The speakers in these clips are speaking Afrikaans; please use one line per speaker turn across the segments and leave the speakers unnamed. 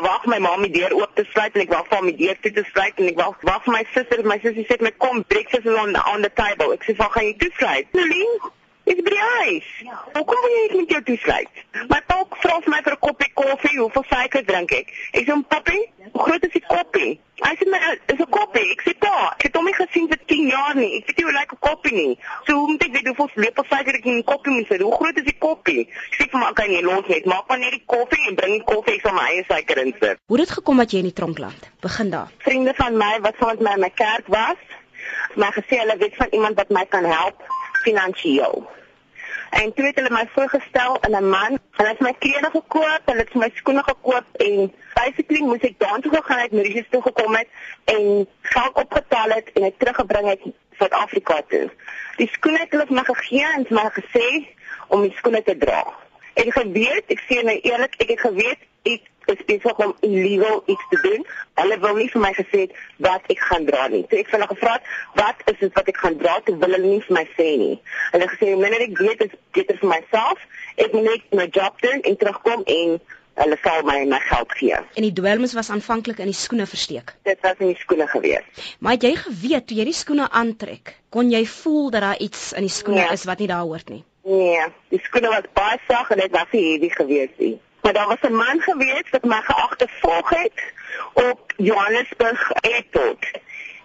wag my ma my deur oop te sluit en ek wag vir my deur toe te sluit en ek wag wag vir my suster, my sussie sê my kom, breakfast is on on the table. Ek sê, "Waar gaan jy toe sluit?" Ek by die huis. Ja. Hoekom wil jy nie met jou toesluit? My pa vra vir my vir 'n koppie koffie, hoeveel suiker drink ek? Ek sê, "Papi, hoe groot is die koppie?" Hy sê, "Maar dis 'n koppie." Ek sê, "Pa, ek het hom nie gesien vir 10 jaar nie. Ek weet nie hoe lyk 'n koppie nie. So hoe moet ek weet hoeveel lepels suiker ek in die koppie moet sit? Hoe groot is die koppie?" Ek sê, "Maar kan jy los net maak maar net die koffie en bring die koffie ek sal my eie suiker insit."
Hoe het dit gekom dat jy in die tronk land? Begin daar.
Vriende van my wat saam met my in my kerk was, my gesê hulle weet van iemand wat my kan help finansiëel. En toe het hulle my voorgestel in 'n man. Hulle het my klere gekoop, hulle het my skoene gekoop en basically moes ek daartoe gegaan het, Mauritius toe gekom het en geld opgetel het en dit teruggebring het Suid-Afrika toe. Die skoene het hulle vir my gegee en vir my gesê om die skoene te dra. Het geweet, ek sê nou eerlik, ek het geweet ek is besig om illegal iets te doen. Hulle wil nie vir my gesê het wat ek gaan dra nie. So ek het hulle gevra, "Wat is dit wat ek gaan dra?" Toe wil hulle nie vir my sê nie. Hulle gesê, "Minder ek weet is beter vir myself. Ek moet net my job doen en terugkom en hulle sal my my geld gee."
En die dwelms was aanvanklik in die skoene versteek.
Dit was in die skoene gewees.
Maar het jy geweet toe jy die skoene aantrek, kon jy voel dat daar iets in die skoene
Ja.
is wat nie daar hoort nie?
Nee, die skoene was baie sag en dit was nie heavy gewees nie. Maar daar was 'n man gewees wat my geagtervolg het op Johannesburg Airport.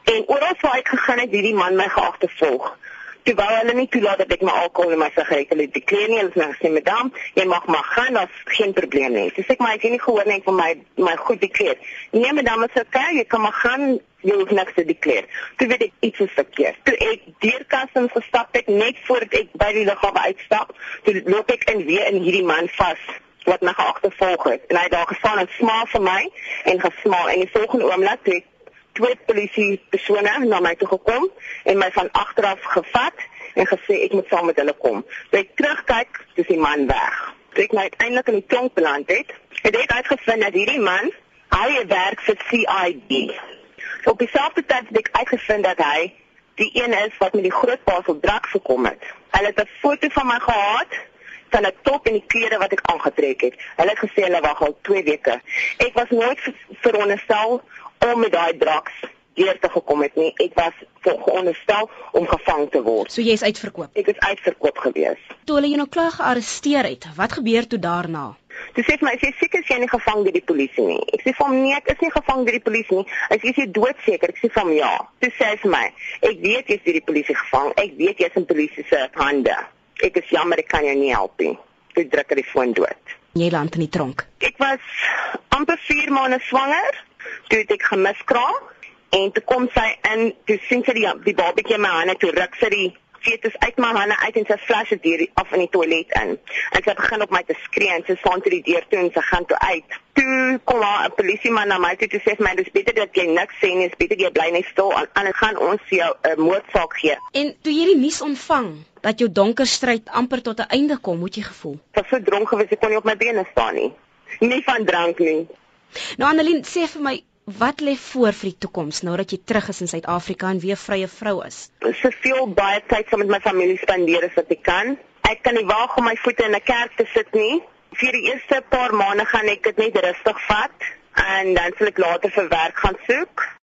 En oral waar ek gegaan het, het die man my geagtervolg. Toe wou hulle nie toelaat dat ek my alkohol en my sigarette liet dekleer nie. Hulle het my gesê, "Madam, jy mag maar gaan, daar's geen probleem nie." Dis ek maar ek het nie gehoor net van my my goed dekleer. Nee, madam, is okay, jy kan maar gaan. Jy hoef niks te dekleer. Toe weet ek iets is verkeerd. Toe ek deur customs gestap het net voordat ek by die lughawe uitstap, toe loop ek in weer in hierdie man vas wat my geagtervolg het. En hy het daar gestaan en smaal vir my en gesmaal en die volgende oomblik ek twee polisie persone na my toe gekom en my van agteraf gevat en gesê ek moet saam met hulle kom. Toe ek terugkyk, dis die man weg. Toe ek nou uiteindelik in die tronk beland het, het ek uitgevind dat hierdie man hy werk vir CID. So op dieselfde tyd het ek uitgevind dat hy die een is wat met die groot parcel drugs gekom het. Hulle het 'n foto van my gehad van 'n top en die klere wat ek aangetrek het. Hulle het gesê hulle wag al 2 weke. Ek was nooit ver- veronderstel om met daai drugs deur te gekom het nie. Ek was veronderstel om gevang te word.
So jy is uitverkoop.
Ek is uitverkoop gewees.
Toe hulle jou nou klaar gearresteer het, wat gebeur toe daarna?
Toe sê vir my, "Is jy seker jy is nie gevang deur die polisie nie?" Ek sê vir hom, "Nee, ek is nie gevang deur die polisie nie." Hy sê, "Is jy doodseker?" Ek sê vir hom, "Ja." Toe sê hy vir my, "Ek weet jy is deur die polisie gevang. Ek weet jy is in polisie se hande. Ek is jammer ek kan jou nie help nie." Toe druk hy die foon dood.
Jy land in die tronk.
Ek was amper 4 maande swanger. Toe ek gemiskraam en toe kom sy in, toe sien sy die die babatjie in my hande, toe ruk sy die fetus uit my hande uit en sy flash dit af in die toilet in. En sy begin op my te skree en sy staan toe die deur toe en sy gaan toe uit. Toe kom daar 'n polisieman na my toe toe sê vir my dis beter dat jy niks sê nie, dis beter jy bly net stil en anders gaan ons vir jou 'n moordsaak gee.
En toe jy die nuus ontvang dat jou donker stryd amper tot 'n einde kom, hoe het jy gevoel?
Ek was so dronk gewees ek kon nie op my bene staan nie. Nie van drank nie.
Nou Annelien, sê vir my, wat lê voor vir die toekoms nou dat jy terug is in Suid-Afrika en weer vrye vrou is?
soveel baie tyd saam met my familie spandeer as wat ek kan. Ek kan nie waag om my voete in 'n kerk te sit nie. Vir die eerste paar maande gaan ek dit net rustig vat en dan sal ek later vir werk gaan soek.